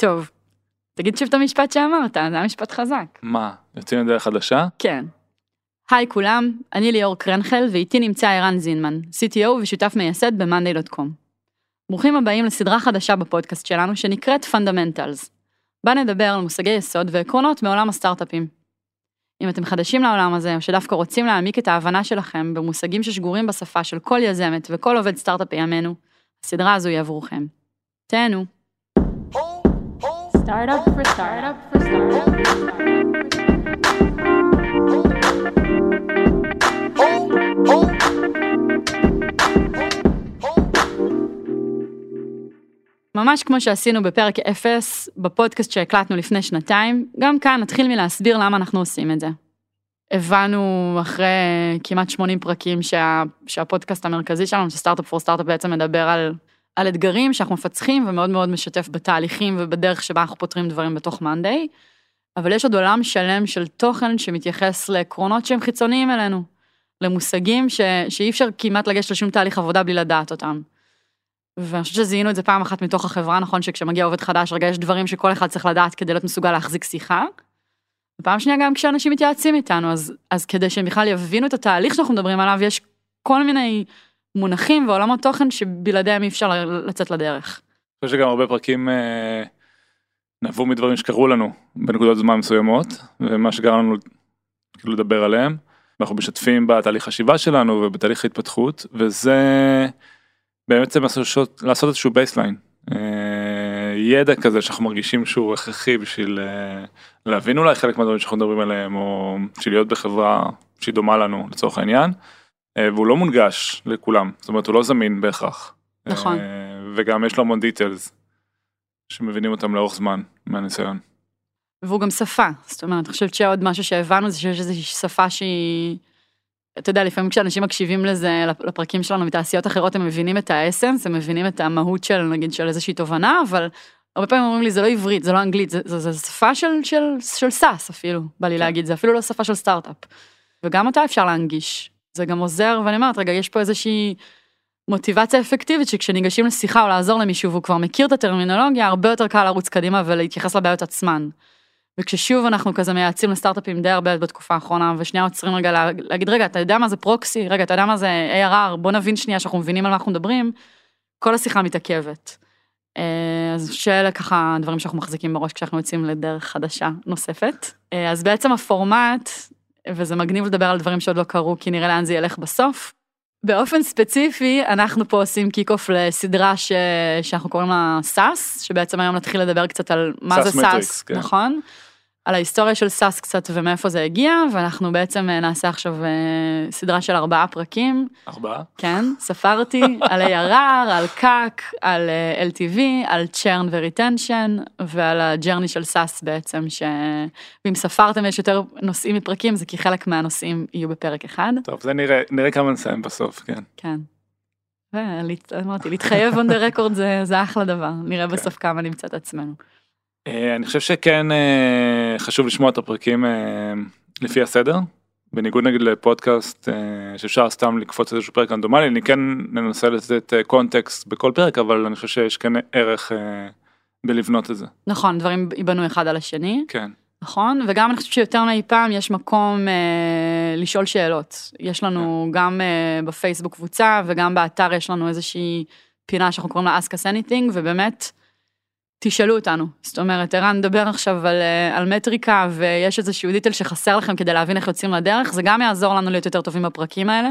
טוב, תגיד שוב את המשפט שאמרת, זה היה משפט חזק. מה, יוצאים לדרך חדשה? כן. היי כולם, אני ליאור קרנחל ואיתי נמצא ערן זינמן, CTO ושותף מייסד ב-monday.com. ברוכים הבאים לסדרה חדשה בפודקאסט שלנו שנקראת Fundamentals. בה נדבר על מושגי יסוד ועקרונות מעולם הסטארט-אפים. אם אתם חדשים לעולם הזה, או שדווקא רוצים להעמיק את ההבנה שלכם במושגים ששגורים בשפה של כל יזמת וכל עובד סטארט-אפ בימינו, הסדרה הזו היא עבורכם. תהנו. Startup for startup for startup. ממש כמו שעשינו בפרק 0 בפודקאסט שהקלטנו לפני שנתיים, גם כאן נתחיל מלהסביר למה אנחנו עושים את זה. הבנו אחרי כמעט 80 פרקים שה, שהפודקאסט המרכזי שלנו, שסטארט-אפ פור סטארט-אפ בעצם מדבר על, על אתגרים שאנחנו מפצחים ומאוד מאוד משתף בתהליכים ובדרך שבה אנחנו פותרים דברים בתוך מאנדיי, אבל יש עוד עולם שלם של תוכן שמתייחס לעקרונות שהם חיצוניים אלינו, למושגים ש, שאי אפשר כמעט לגשת לשום תהליך עבודה בלי לדעת אותם. ואני חושבת שזיהינו את זה פעם אחת מתוך החברה, נכון שכשמגיע עובד חדש, רגע יש דברים שכל אחד צריך לדעת כדי להיות מסוגל להחזיק שיחה. ופעם שנייה גם כשאנשים מתייעצים איתנו, אז, אז כדי שהם בכלל יבינו את התהליך שאנחנו מדברים עליו, יש כל מיני מונחים ועולמות תוכן שבלעדיהם אי אפשר לצאת לדרך. אני חושב שגם הרבה פרקים אה, נבעו מדברים שקרו לנו בנקודות זמן מסוימות, ומה שגרם לנו כאילו לדבר עליהם. אנחנו משתפים בתהליך חשיבה שלנו ובתהליך ההתפתחות, וזה... בעצם לעשות, לעשות איזשהו baseline. ידע כזה שאנחנו מרגישים שהוא הכרחי בשביל אה, להבין אולי חלק מהדברים שאנחנו מדברים עליהם או בשביל להיות בחברה שהיא דומה לנו לצורך העניין. אה, והוא לא מונגש לכולם זאת אומרת הוא לא זמין בהכרח. נכון. אה, וגם יש לו המון דיטלס שמבינים אותם לאורך זמן מהניסיון. והוא גם שפה זאת אומרת אני חושבת שעוד משהו שהבנו זה שיש איזושהי שפה שהיא. אתה יודע, לפעמים כשאנשים מקשיבים לזה, לפרקים שלנו מתעשיות אחרות, הם מבינים את האסנס, הם מבינים את המהות של, נגיד, של איזושהי תובנה, אבל הרבה פעמים אומרים לי, זה לא עברית, זה לא אנגלית, זה, זה, זה שפה של, של, של SaaS אפילו, בא לי כן. להגיד, זה אפילו לא שפה של סטארט-אפ. וגם אותה אפשר להנגיש. זה גם עוזר, ואני אומרת, רגע, יש פה איזושהי מוטיבציה אפקטיבית, שכשניגשים לשיחה או לעזור למישהו והוא כבר מכיר את הטרמינולוגיה, הרבה יותר קל לרוץ קדימה ולהתייחס לבעיות עצמן. וכששוב אנחנו כזה מייעצים לסטארט-אפים די הרבה בתקופה האחרונה, ושנייה עוצרים רגע לה, להגיד, רגע, אתה יודע מה זה proxy? רגע, אתה יודע מה זה ARR? בוא נבין שנייה שאנחנו מבינים על מה אנחנו מדברים, כל השיחה מתעכבת. אה, אז שאלה ככה דברים שאנחנו מחזיקים בראש כשאנחנו יוצאים לדרך חדשה נוספת. אה, אז בעצם הפורמט, וזה מגניב לדבר על דברים שעוד לא קרו, כי נראה לאן זה ילך בסוף. באופן ספציפי, אנחנו פה עושים kick off לסדרה ש... שאנחנו קוראים לה SaaS, שבעצם היום נתחיל לדבר קצת על מה זה SaaS, כן. נכון? על ההיסטוריה של SaaS קצת ומאיפה זה הגיע, ואנחנו בעצם אה, נעשה עכשיו אה, סדרה של ארבעה פרקים. ארבעה? כן, ספרתי, על ARR, על CAC, על אה, LTV, על churn ו retention, ועל ה journey של SaaS בעצם, ש... ואם ספרתם יש יותר נושאים מפרקים, זה כי חלק מהנושאים יהיו בפרק אחד. טוב, זה נראה, נראה כמה נסיים בסוף, כן. כן. ואמרתי, להתחייב on the record זה, זה אחלה דבר, נראה. בסוף כמה נמצא את עצמנו. אה, אני חושב שכן אה, חשוב לשמוע את הפרקים אה, לפי הסדר. בניגוד נגיד לפודקאסט שאפשר סתם לקפוץ איזשהו פרק רנדומלי אני כן ננסה לתת קונטקסט בכל פרק אבל אני חושב שיש כן ערך בלבנות את זה. נכון דברים ייבנו אחד על השני. כן. נכון וגם אני חושבת שיותר מאי פעם יש מקום אה, לשאול שאלות יש לנו כן. גם אה, בפייסבוק קבוצה וגם באתר יש לנו איזושהי פינה שאנחנו קוראים לה ask us anything ובאמת. תשאלו אותנו. זאת אומרת, ערן מדבר עכשיו על, אה, על מטריקה ויש איזשהו דיטל שחסר לכם כדי להבין איך יוצאים לדרך, זה גם יעזור לנו להיות יותר טובים בפרקים האלה,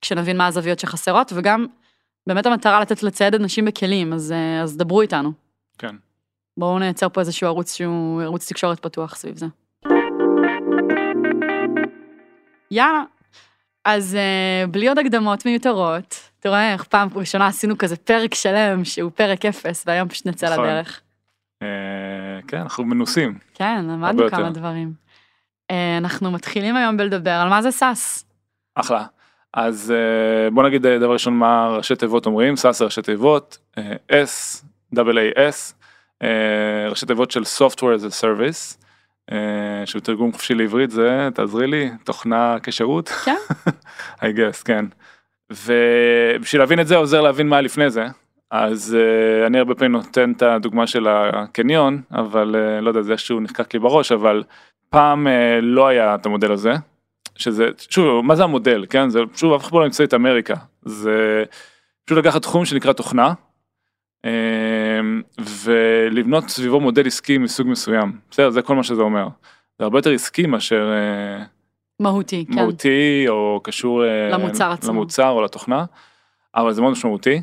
כשנבין מה הזוויות שחסרות, וגם באמת המטרה לתת לצייד אנשים בכלים, אז, אה, אז דברו איתנו. כן. בואו נייצר פה איזשהו ערוץ שהוא ערוץ תקשורת פתוח סביב זה. יאללה, אז uh, בלי עוד הקדמות מיותרות, אתה רואה איך פעם ראשונה עשינו כזה פרק שלם שהוא פרק אפס והיום פשוט נצא נכון. לדרך. Uh, כן אנחנו מנוסים. כן למדנו כמה. דברים. Uh, אנחנו מתחילים היום בלדבר על מה זה SaaS. אחלה. אז בוא נגיד דבר ראשון מה ראשי תיבות אומרים SaaS ראשי תיבות SaaS ראשי תיבות של software as a service. אה, שהוא תרגום חופשי לעברית זה תעזרי לי תוכנה כשירות. כן. I guess כן. ובשביל להבין את זה עוזר להבין מה לפני זה אז uh, אני הרבה פעמים נותן את הדוגמה של הקניון, אבל uh, לא יודע, זה איכשהו נחקק לי בראש, אבל פעם uh, לא היה את המודל הזה, שזה, שוב, מה זה המודל, כן? זה, שוב, אף אחד לא נמצא את אמריקה. זה פשוט לקחת תחום שנקרא תוכנה, ולבנות סביבו מודל עסקי מסוג מסוים. בסדר, זה כל מה שזה אומר. זה הרבה יותר עסקי מאשר... מהותי, כן. מהותי, או קשור למוצר עצמו. למוצר או לתוכנה, אבל זה מאוד משמעותי.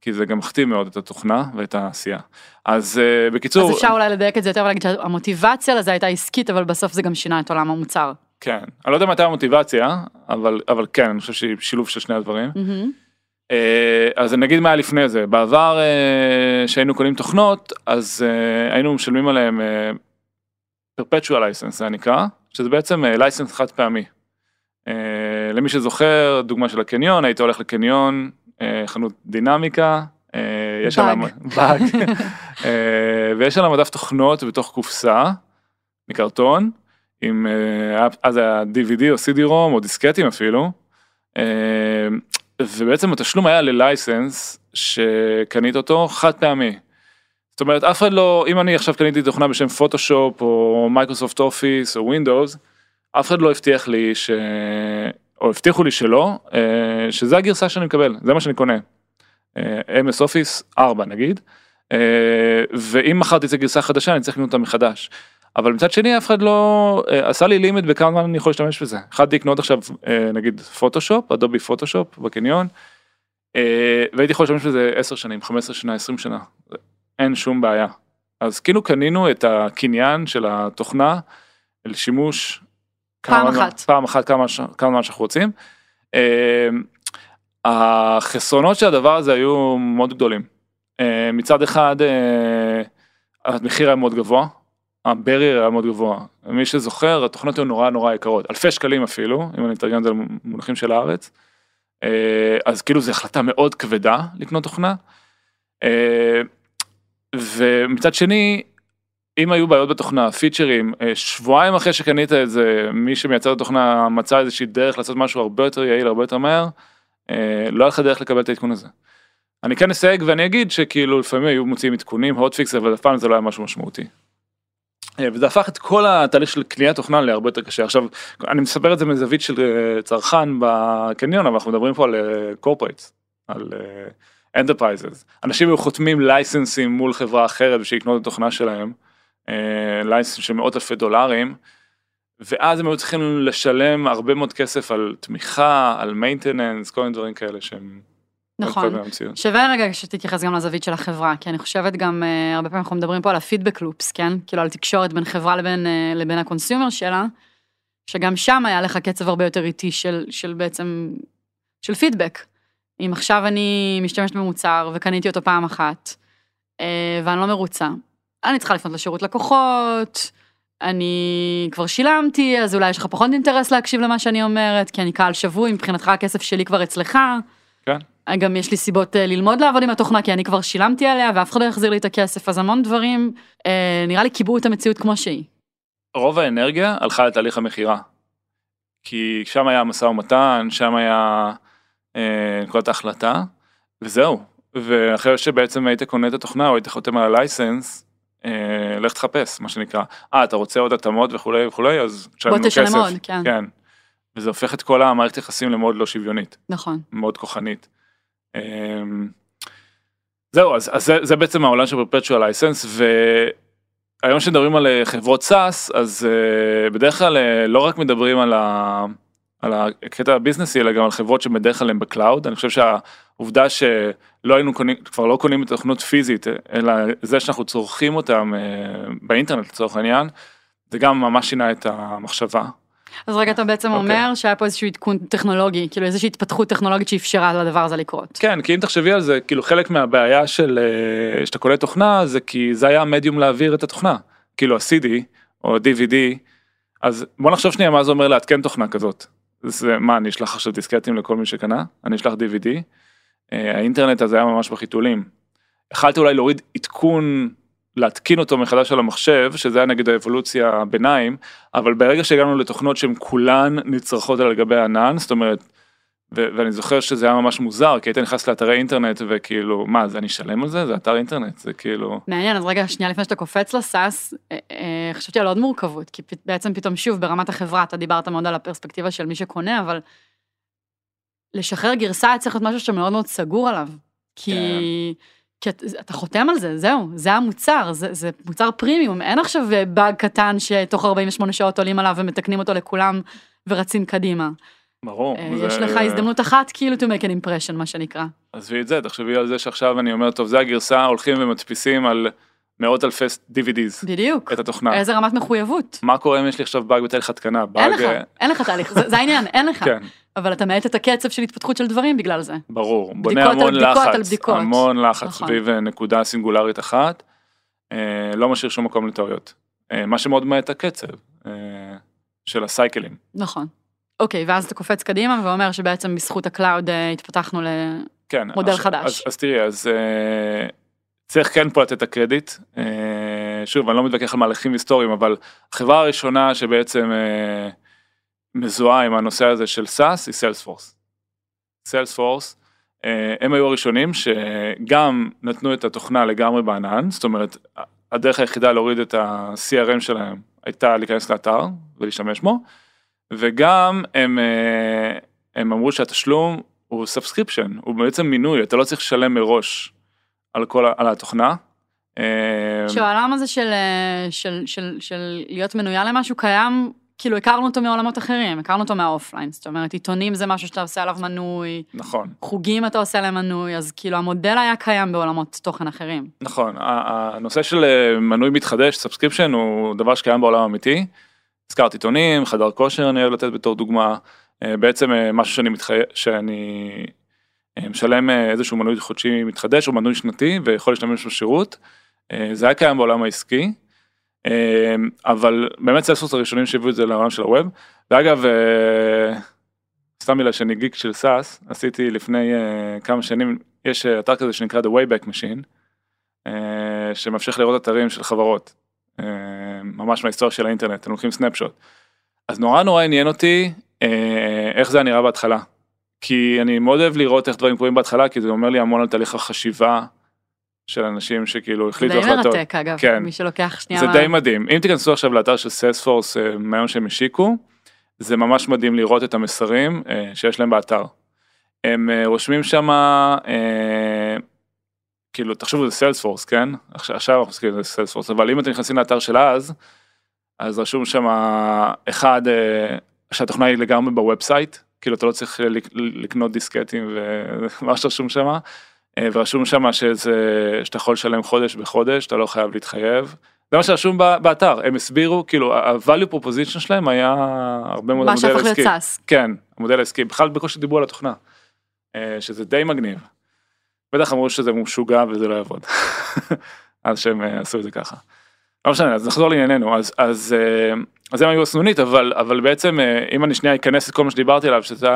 כי זה גם מכתיב מאוד את התוכנה ואת העשייה. אז uh, בקיצור... אז אפשר אולי לדייק את זה יותר ולהגיד שהמוטיבציה לזה הייתה עסקית, אבל בסוף זה גם שינה את עולם המוצר. כן, אני לא יודע מתי המוטיבציה, אבל, אבל כן, אני חושב שהיא שילוב של שני הדברים. Mm-hmm. Uh, אז אני אגיד מה היה לפני זה, בעבר uh, שהיינו קונים תוכנות, אז uh, היינו משלמים עליהם perpetual license זה נקרא, שזה בעצם license חד פעמי. למי שזוכר, דוגמה של הקניון, היית הולך לקניון, אה, חנות דינמיקה, אה, יש עליו, באג, אה, ויש עליו מדף תוכנות בתוך קופסה מקרטון, עם אז היה DVD או CD-ROM או דיסקטים אפילו, ובעצם התשלום היה ל license שקנית אותו חד פעמי. זאת אומרת אף אחד לא, אם אני עכשיו קניתי תוכנה בשם פוטושופ או Microsoft Office או Windows, אף אחד לא הבטיח לי ש... או הבטיחו לי שלא, אה, שזה הגרסה שאני מקבל, זה מה שאני קונה. MS Office 4 נגיד, אה, ואם מכרתי את זה גרסה חדשה אני צריך לקנות אותה מחדש. אבל מצד שני אף אחד לא עשה לי לימיט בכמה זמן אני יכול להשתמש בזה. יכלתי לקנות עכשיו נגיד פוטושופ, אדובי פוטושופ בקניון, והייתי יכול להשתמש בזה 10 שנים, 15 שנה, 20 שנה, אין שום בעיה. אז כאילו קנינו את הקניין של התוכנה לשימוש פעם אחת. פעם אחת כמה, כמה שאנחנו רוצים. אה, החסרונות של הדבר הזה היו מאוד גדולים. אה, מצד אחד אה, המחיר היה מאוד גבוה, הברייר היה מאוד גבוה. מי שזוכר התוכנות היו נורא נורא יקרות, אלפי שקלים אפילו, אם אני אתרגם את זה למונחים של הארץ. אז כאילו זו החלטה מאוד כבדה לקנות תוכנה. ומצד שני אם היו בעיות בתוכנה, פיצ'רים, אה, שבועיים אחרי שקנית את זה, מי שמייצר את התוכנה מצא איזושהי דרך לעשות משהו הרבה יותר יעיל, הרבה יותר מהר, אה, לא היה לך דרך לקבל את העדכון הזה. אני כן אסייג ואני אגיד שכאילו לפעמים היו מוציאים עדכונים, הוטפיקס, אבל אף פעם זה לא היה משהו משמעותי. אה, וזה הפך את כל התהליך של קניית תוכנה להרבה יותר קשה. עכשיו, אני מספר את זה מזווית של צרכן בקניון, אבל אנחנו מדברים פה על corporates, על enterprises. אנשים היו חותמים license ים מול חברה אחרת בשביל לקנות את התוכנה שלהם. license של מאות אלפי דולרים, ואז הם היו צריכים לשלם הרבה מאוד כסף על תמיכה, על maintenance, כל מיני דברים כאלה שהם... נכון, שווה רגע שתתייחס גם לזווית של החברה, כי אני חושבת גם, אה, הרבה פעמים אנחנו מדברים פה על ה feedback loops, כן? כאילו על תקשורת בין חברה לבין, אה, לבין ה consumer שלה, שגם שם היה לך קצב הרבה יותר איטי של, של בעצם, של פידבק. אם עכשיו אני משתמשת במוצר וקניתי אותו פעם אחת, uh, ואני לא מרוצה, אני צריכה לפנות לשירות לקוחות, אני כבר שילמתי, אז אולי יש לך פחות אינטרס להקשיב למה שאני אומרת, כי אני קהל שבוי, מבחינתך הכסף שלי כבר אצלך. כן. גם יש לי סיבות אה, ללמוד לעבוד עם התוכנה, כי אני כבר שילמתי עליה ואף אחד לא יחזיר לי את הכסף, אז המון דברים, אה, נראה לי קיבעו את המציאות כמו שהיא. רוב האנרגיה הלכה לתהליך המכירה. כי שם היה משא ומתן, שם היה אה, נקודת ההחלטה, וזהו. ואחרי שבעצם היית קונה את התוכנה או היית חותם על הלייסנס, אה, לך תחפש מה שנקרא. אה אתה רוצה עוד התאמות וכולי וכולי אז תשלם כסף. בוא תשלם עוד, כן. כן. וזה הופך את כל המערכת יחסים למאוד לא שוויונית. נכון. מאוד כוחנית. אה, זהו אז, אז זה, זה בעצם העולם של perpetual license והיום כשמדברים על אה, חברות SaaS אז אה, בדרך כלל אה, לא רק מדברים על, ה, על הקטע הביזנסי אלא גם על חברות שבדרך כלל הם ב cloud אני חושב שה... עובדה שלא היינו קונים, כבר לא קונים את התוכנות פיזית, אלא זה שאנחנו צורכים אותם אה, באינטרנט לצורך העניין, זה גם ממש שינה את המחשבה. אז רגע אתה בעצם okay. אוקיי. אומר שהיה פה איזשהו עדכון טכנולוגי, כאילו איזושהי התפתחות טכנולוגית שאפשרה לדבר הזה לקרות. כן, כי אם תחשבי על זה, כאילו חלק מהבעיה של אה, שאתה קולט תוכנה זה כי זה היה המדיום להעביר את התוכנה, כאילו ה-CD או DVD, אז בוא נחשוב שנייה מה זה אומר לעדכן תוכנה כזאת. זה מה אני אשלח עכשיו דיסקטים לכל מי שקנה, אני אשלח DVD. אה, האינטרנט הזה היה ממש בחיתולים. יכלתי אולי להוריד עדכון, להתקין אותו מחדש על המחשב, שזה היה נגד האבולוציה הביניים, אבל ברגע שהגענו לתוכנות שהן כולן נצרכות על גבי הענן, זאת אומרת, ו- ואני זוכר שזה היה ממש מוזר, כי היית נכנס לאתרי אינטרנט וכאילו, מה, זה אני אשלם על זה? זה אתר אינטרנט, זה כאילו... מעניין, אז רגע, שנייה לפני שאתה קופץ לסאס, אה, אה, חשבתי על עוד מורכבות, כי פ- בעצם פתאום שוב ברמת החברה, אתה דיברת מאוד על הפרספקטיבה של מי שקונה, אבל לשחרר גרסה צריך להיות משהו שאתה מאוד סגור עליו. כי, כי אתה, אתה חותם על זה, זהו, זה המוצר, זה, זה מוצר פרימיום, אין עכשיו אה, באג קטן שתוך 48 שעות עולים עליו ומתקנים אותו לכולם ורצים קדימה. ברור. אה, זה- יש לך הזדמנות אחת כאילו to make an impression, מה שנקרא. עזבי את זה, תחשבי על זה שעכשיו אני אומר, טוב, זה הגרסה, הולכים ומדפיסים על מאות אלפי DVDs בדיוק. את התוכנה. איזה רמת מחויבות. מה קורה אם יש לי עכשיו באג בתהליך התקנה? אין באג... לך, אה, אין לך תהליך, זה, זה העניין, אין לך. כן, אבל אתה מאט את הקצב של התפתחות של דברים בגלל זה. ברור. בונה על המון בדיקות לחץ, על בדיקות. המון לחץ נכון. סביב אה, נקודה סינגולרית אחת. אה, לא משאיר שום מקום לטעויות. אה, מה שמאוד מאט את הקצב אה, של ה cycle ים. נכון. אוקיי, ואז אתה קופץ קדימה ואומר שבעצם בזכות ה cloud אה, התפתחנו. כן. מודל עכשיו- חדש. אז, אז תראי, אז אה, צריך כן פה לתת את הקרדיט. אה, שוב, אני לא מתווכח על מהלכים היסטוריים, אבל החברה הראשונה שבעצם אה, מזוהה עם הנושא הזה של SaaS היא Salesforce. Salesforce, אה, הם היו הראשונים שגם נתנו את התוכנה לגמרי בענן, זאת אומרת, הדרך היחידה להוריד את ה-CRM שלהם הייתה להיכנס לאתר ולהשתמש בו, וגם הם, הם אמרו שהתשלום הוא subscription, הוא בעצם מינוי, אתה לא צריך לשלם מראש על כל, על התוכנה. אה, שהעולם הזה של, אה, של, של, של להיות מנויה למשהו קיים, כאילו הכרנו אותו מעולמות אחרים, הכרנו אותו מה offline, זאת אומרת עיתונים זה משהו שאתה עושה עליו מנוי, נכון, חוגים אתה עושה להם מנוי, אז כאילו המודל היה קיים בעולמות תוכן אחרים. נכון, הנושא של אה, מנוי מתחדש, subscription, הוא דבר שקיים בעולם האמיתי. הזכרת עיתונים, חדר כושר אני אוהב לתת בתור דוגמה, בעצם משהו שאני מתחי... שאני משלם אה, איזשהו מנוי חודשי מתחדש או מנוי שנתי ויכול להשתמש בשירות. אה, זה היה קיים בעולם העסקי, אה, אבל באמת Salesforce הראשונים שהביאו את זה לעולם של ה web, ואגב, אה, סתם בגלל שאני גיק של SaaS, עשיתי לפני אה, כמה שנים, יש אה, אתר כזה שנקרא The Wayback Machine, אה, שמאפשר לראות אתרים של חברות, אה, ממש מההיסטוריה של האינטרנט, הם לוקחים סנפשוט. אז נורא נורא עניין אותי אה, איך זה נראה בהתחלה. כי אני מאוד אוהב לראות איך דברים קורים בהתחלה, כי זה אומר לי המון על תהליך החשיבה של אנשים שכאילו זה החליטו די החלטות. מרתק אגב, כן. מי שלוקח שנייה. זה מה- די מדהים. אם תיכנסו עכשיו לאתר של סיילספורס אה, מהיום שהם השיקו, זה ממש מדהים לראות את המסרים אה, שיש להם באתר. הם אה, רושמים שם, כאילו תחשבו זה Salesforce, כן? עכשיו אנחנו מסתכלים על Salesforce, אבל אם אתם נכנסים לאתר של אז, אז רשום שם אחד, אה, שהתוכנה היא לגמרי ב website, כאילו אתה לא צריך לק- לקנות דיסקטים ומה שרשום שם, אה, ורשום שם שזה, שאתה יכול לשלם חודש בחודש, אתה לא חייב להתחייב. זה מה שרשום באתר, הם הסבירו, כאילו ה-value proposition שלהם היה הרבה מאוד מה המודל שהפך להיות. SaaS. כן, המודל העסקי, בכלל בקושי דיברו על התוכנה, אה, שזה די מגניב. בטח אמרו שזה משוגע וזה לא יעבוד, אז שהם אה, עשו את זה ככה. לא משנה, אז נחזור לענייננו, אז, אז, אה, אז הם היו הסנונית, אבל, אבל בעצם אה, אם אני שנייה אכנס את כל מה שדיברתי עליו, שזו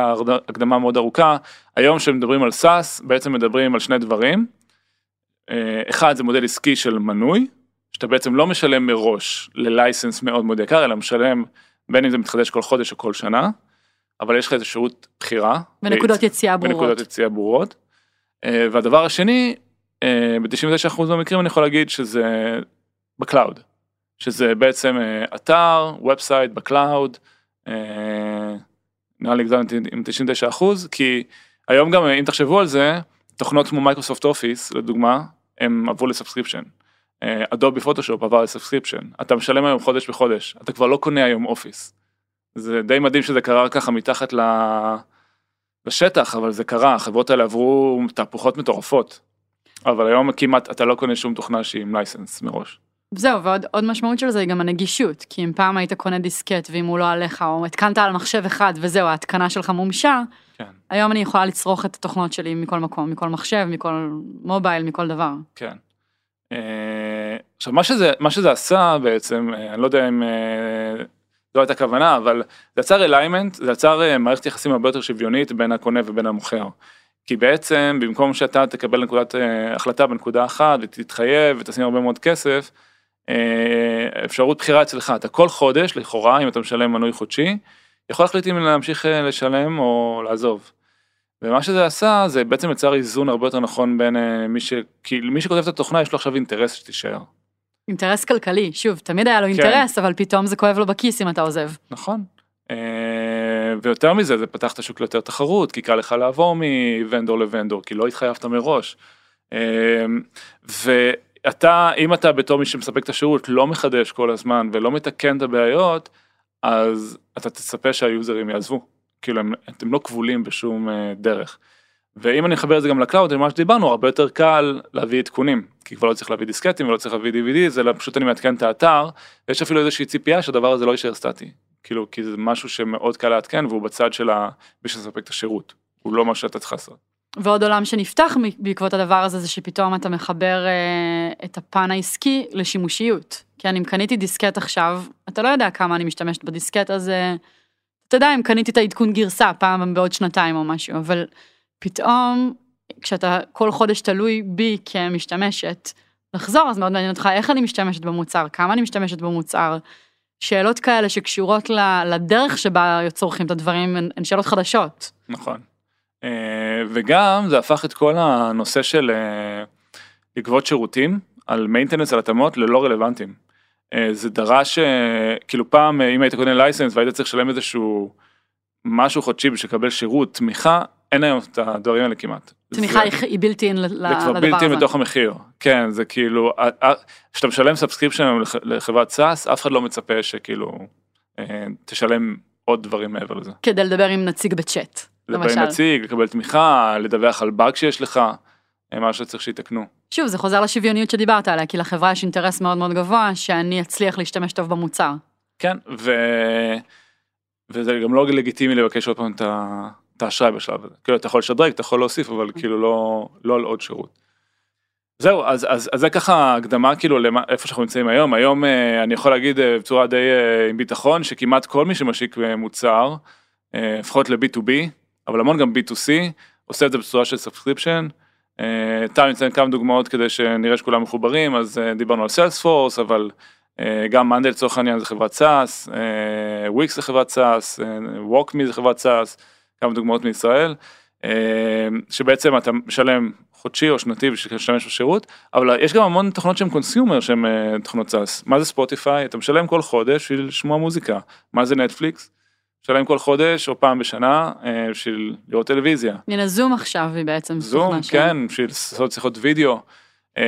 הקדמה מאוד ארוכה, היום כשמדברים על SaaS, בעצם מדברים על שני דברים. אה, אחד זה מודל עסקי של מנוי, שאתה בעצם לא משלם מראש ל license מאוד מאוד יקר, אלא משלם בין אם זה מתחדש כל חודש או כל שנה, אבל יש לך איזה חירות בחירה. ונקודות יציאה ברורות. בנקודות יציאה ברורות. והדבר השני, אה, ב-99% מהמקרים אני יכול להגיד שזה ב cloud. שזה בעצם אה, אתר, website ב cloud, אה, נראה לי הגזמתי עם 99%, כי היום גם אם תחשבו על זה, תוכנות כמו Microsoft Office לדוגמה, הם עברו ל subscription. Adobe Photoshop עבר ל subscription, אתה משלם היום חודש בחודש, אתה כבר לא קונה היום Office. זה די מדהים שזה קרה ככה מתחת ל... בשטח, אבל זה קרה, החברות האלה עברו תהפוכות מטורפות. אבל היום כמעט אתה לא קונה שום תוכנה שהיא עם license מראש. זהו, ועוד עוד משמעות של זה היא גם הנגישות, כי אם פעם היית קונה דיסקט ואם הוא לא עליך, או התקנת על מחשב אחד וזהו, ההתקנה שלך מומשה, כן. היום אני יכולה לצרוך את התוכנות שלי מכל מקום, מכל מחשב, מכל מובייל, מכל דבר. כן. אה, עכשיו מה שזה, מה שזה עשה בעצם, אה, אני לא יודע אם אה, זו הייתה הכוונה, אבל זה יצר אליימנט, זה יצר מערכת יחסים הרבה יותר שוויונית בין הקונה ובין המוכר. כי בעצם במקום שאתה תקבל נקודת החלטה בנקודה אחת ותתחייב ותשים הרבה מאוד כסף, אפשרות בחירה אצלך, אתה כל חודש לכאורה אם אתה משלם מנוי חודשי, יכול להחליט אם להמשיך אה, לשלם או לעזוב. ומה שזה עשה זה בעצם יצר איזון הרבה יותר נכון בין אה, מי ש... כי מי שכותב את התוכנה יש לו עכשיו אינטרס שתישאר. אינטרס כלכלי, שוב, תמיד היה לו כן. אינטרס, אבל פתאום זה כואב לו בכיס אם אתה עוזב. נכון. אה, ויותר מזה זה פתח את השוק ליותר תחרות כי קל לך לעבור מוונדור לוונדור כי לא התחייבת מראש. אה, ואתה אם אתה בתור מי שמספק את השירות לא מחדש כל הזמן ולא מתקן את הבעיות אז אתה תצפה שה user ים יעזבו. כאילו הם, אתם לא כבולים בשום אה, דרך. ואם אני אחבר את זה גם ל cloud, מה שדיברנו, הרבה יותר קל להביא עדכונים, כי כבר לא צריך להביא דיסקטים ולא צריך להביא DVD, זה לא- פשוט אני מעדכן את האתר, ויש אפילו איזושהי ציפייה שהדבר הזה לא יישאר סטטי. כאילו, כי זה משהו שמאוד קל לעדכן והוא בצד של מי שמספק את השירות, הוא לא מה שאתה צריך לעשות. ועוד עולם שנפתח בעקבות הדבר הזה, זה שפתאום אתה מחבר אה, את הפן העסקי לשימושיות. כי אני אם קניתי דיסקט עכשיו, אתה לא יודע כמה אני משתמשת בדיסקט הזה. אתה יודע אם קניתי את העדכון גרסה פעם בעוד שנתיים או משהו, אבל פתאום, כשאתה כל חודש תלוי בי כמשתמשת, לחזור, אז מאוד מעניין אותך איך אני משתמשת במוצר, כמה אני משתמשת במוצר. שאלות כאלה שקשורות לדרך שבה צורכים את הדברים, הן הן שאלות חדשות. נכון. אה, וגם זה הפך את כל הנושא של אה, לגבות שירותים על maintenance על התאמות ללא רלוונטיים. אה, זה דרש, כאילו פעם אם היית קונה license והיית צריך לשלם איזשהו משהו חודשי בשביל לקבל שירות, תמיכה, אין היום את הדברים האלה כמעט. תמיכה זה- היא- בלתי אין לדבר זה כבר הזה. בלתי בתוך המחיר, כן זה כאילו, כשאתה משלם subscription לחברת SaaS אף אחד לא מצפה שכאילו תשלם עוד דברים מעבר לזה. כדי לדבר עם נציג בצ'אט, למשל. נציג, לקבל תמיכה, לדווח על באג שיש לך, אה, מה שצריך שיתקנו. שוב, זה חוזר לשוויוניות שדיברת עליה, כי לחברה יש אינטרס מאוד מאוד גבוה שאני אצליח להשתמש טוב במוצר. כן, ו... וזה גם לא לגיטימי לבקש עוד פעם את האשראי בשלב הזה. כאילו אתה יכול לשדרג, אתה יכול להוסיף, אבל כאילו לא, לא על עוד שירות. זהו, אז, אז, אז זה ככה הקדמה כאילו למה, איפה שאנחנו נמצאים היום. היום אה, אני יכול להגיד אה, בצורה די עם ביטחון שכמעט כל מי שמשיק מוצר, לפחות ל-B2B, אבל המון גם B2C, עושה את זה בצורה של subscription. טל ניתן כמה דוגמאות כדי שנראה שכולם מחוברים, אז אה, דיברנו על Salesforce, אבל אה, גם Monday לצורך העניין זה חברת SaaS, Wix זה חברת SaaS, WalkMe זה חברת SaaS, כמה דוגמאות מישראל, אה, שבעצם אתה משלם חודשי או שנתי בשביל להשתמש בשירות, אבל יש גם המון תוכנות שהן consumer שהן אה, תוכנות SaaS. מה זה Spotify? אתה משלם כל חודש בשביל לשמוע מוזיקה. מה זה נטפליקס? משלם כל חודש או פעם בשנה אה, בשביל לראות טלוויזיה. הנה זום עכשיו היא בעצם זום, תוכנה של- כן, בשביל לעשות שיחות וידאו. אה,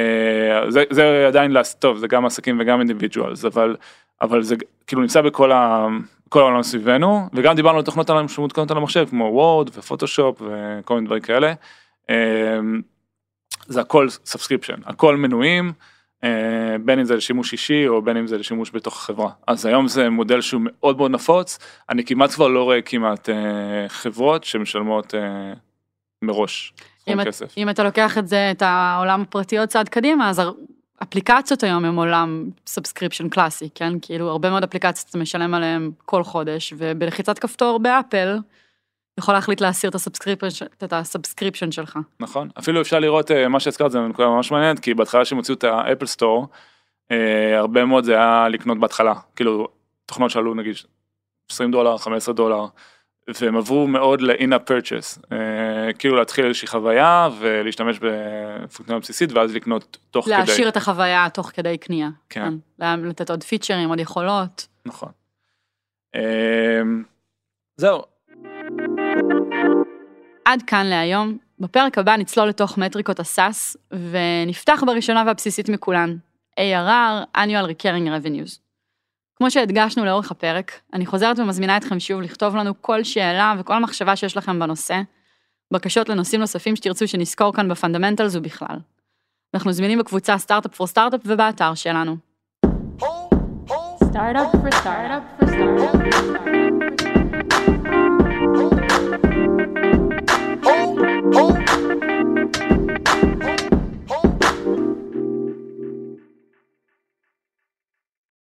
זה, זה עדיין, לעס- טוב, זה גם עסקים וגם individuals, אבל, אבל זה כאילו נמצא בכל ה... כל העולם סביבנו, וגם דיברנו על תוכנות שמותקנות על המחשב, כמו וורד ופוטושופ וכל מיני דברים כאלה. אה, זה הכל subscription, הכל מנויים, בין אם זה לשימוש אישי או בין אם זה לשימוש בתוך החברה. אז היום זה מודל שהוא מאוד מאוד נפוץ, אני כמעט כבר לא רואה כמעט אה, חברות שמשלמות אה, מראש סכום אם, את- כסף. אם אתה לוקח את זה, את העולם הפרטי עוד צעד קדימה, אז אפליקציות היום הם עולם subscription קלאסי, כן? כאילו הרבה מאוד אפליקציות אתה משלם עליהן כל חודש, ובלחיצת כפתור באפל, יכול להחליט להסיר את ה subscription, את ה subscription שלך. נכון, אפילו אפשר לראות אה, מה שהזכרת זה נקודה ממש מעניינת, כי בהתחלה שהם הוציאו את האפל סטור, אה, הרבה מאוד זה היה לקנות בהתחלה, כאילו תוכנות שעלו נגיד 20 דולר, 15 דולר, והם עברו מאוד ל-in-up purchase, אה, כאילו להתחיל איזושהי חוויה ולהשתמש בפונקציה בסיסית ואז לקנות תוך כדי. להעשיר את החוויה תוך כדי קנייה. כן. לה- לתת עוד פיצ'רים, עוד יכולות. נכון. זהו, עד כאן להיום. בפרק הבא נצלול לתוך מטריקות ה SaaS, ונפתח בראשונה והבסיסית מכולן, ARR, annual recurring revenues. כמו שהדגשנו לאורך הפרק, אני חוזרת ומזמינה אתכם שוב לכתוב לנו כל שאלה וכל מחשבה שיש לכם בנושא, בקשות לנושאים נוספים שתרצו שנסקור כאן ב Fundamentals ובכלל. אנחנו זמינים בקבוצה Startup for Startup ובאתר שלנו. Startup for startup for startup. Oh.